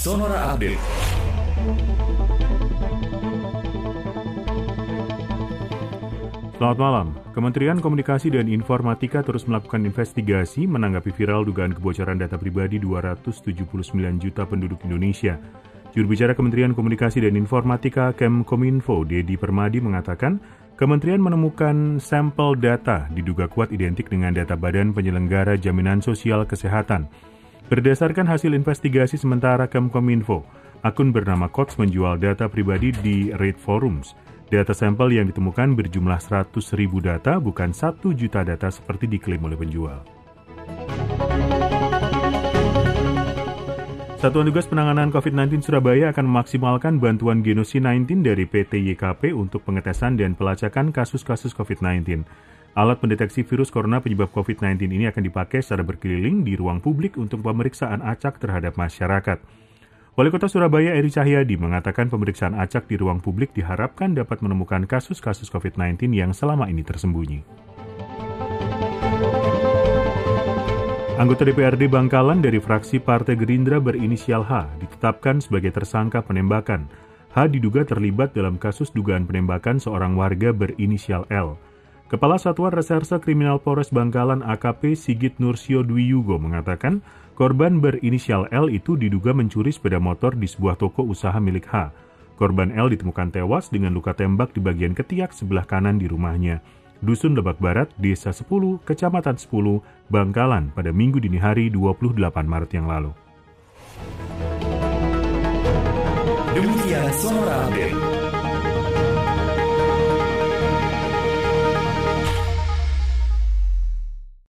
Sonora Update. Selamat malam. Kementerian Komunikasi dan Informatika terus melakukan investigasi menanggapi viral dugaan kebocoran data pribadi 279 juta penduduk Indonesia. Juru bicara Kementerian Komunikasi dan Informatika Kemkominfo, Dedi Permadi mengatakan, Kementerian menemukan sampel data diduga kuat identik dengan data Badan Penyelenggara Jaminan Sosial Kesehatan. Berdasarkan hasil investigasi sementara Kemkominfo, akun bernama Kots menjual data pribadi di Rate Forums. Data sampel yang ditemukan berjumlah 100 ribu data, bukan 1 juta data seperti diklaim oleh penjual. Satuan Tugas Penanganan COVID-19 Surabaya akan memaksimalkan bantuan genosi 19 dari PT YKP untuk pengetesan dan pelacakan kasus-kasus COVID-19. Alat pendeteksi virus corona penyebab COVID-19 ini akan dipakai secara berkeliling di ruang publik untuk pemeriksaan acak terhadap masyarakat. Wali Kota Surabaya Eri Cahyadi mengatakan pemeriksaan acak di ruang publik diharapkan dapat menemukan kasus-kasus COVID-19 yang selama ini tersembunyi. Anggota DPRD Bangkalan dari fraksi Partai Gerindra berinisial H ditetapkan sebagai tersangka penembakan. H diduga terlibat dalam kasus dugaan penembakan seorang warga berinisial L. Kepala Satuan Reserse Kriminal Polres Bangkalan AKP Sigit Nursio Dwi Yugo mengatakan Korban berinisial L itu diduga mencuri sepeda motor di sebuah toko usaha milik H. Korban L ditemukan tewas dengan luka tembak di bagian ketiak sebelah kanan di rumahnya. Dusun Lebak Barat, Desa 10, Kecamatan 10, Bangkalan pada Minggu dini hari 28 Maret yang lalu. Demikian Sonora Update.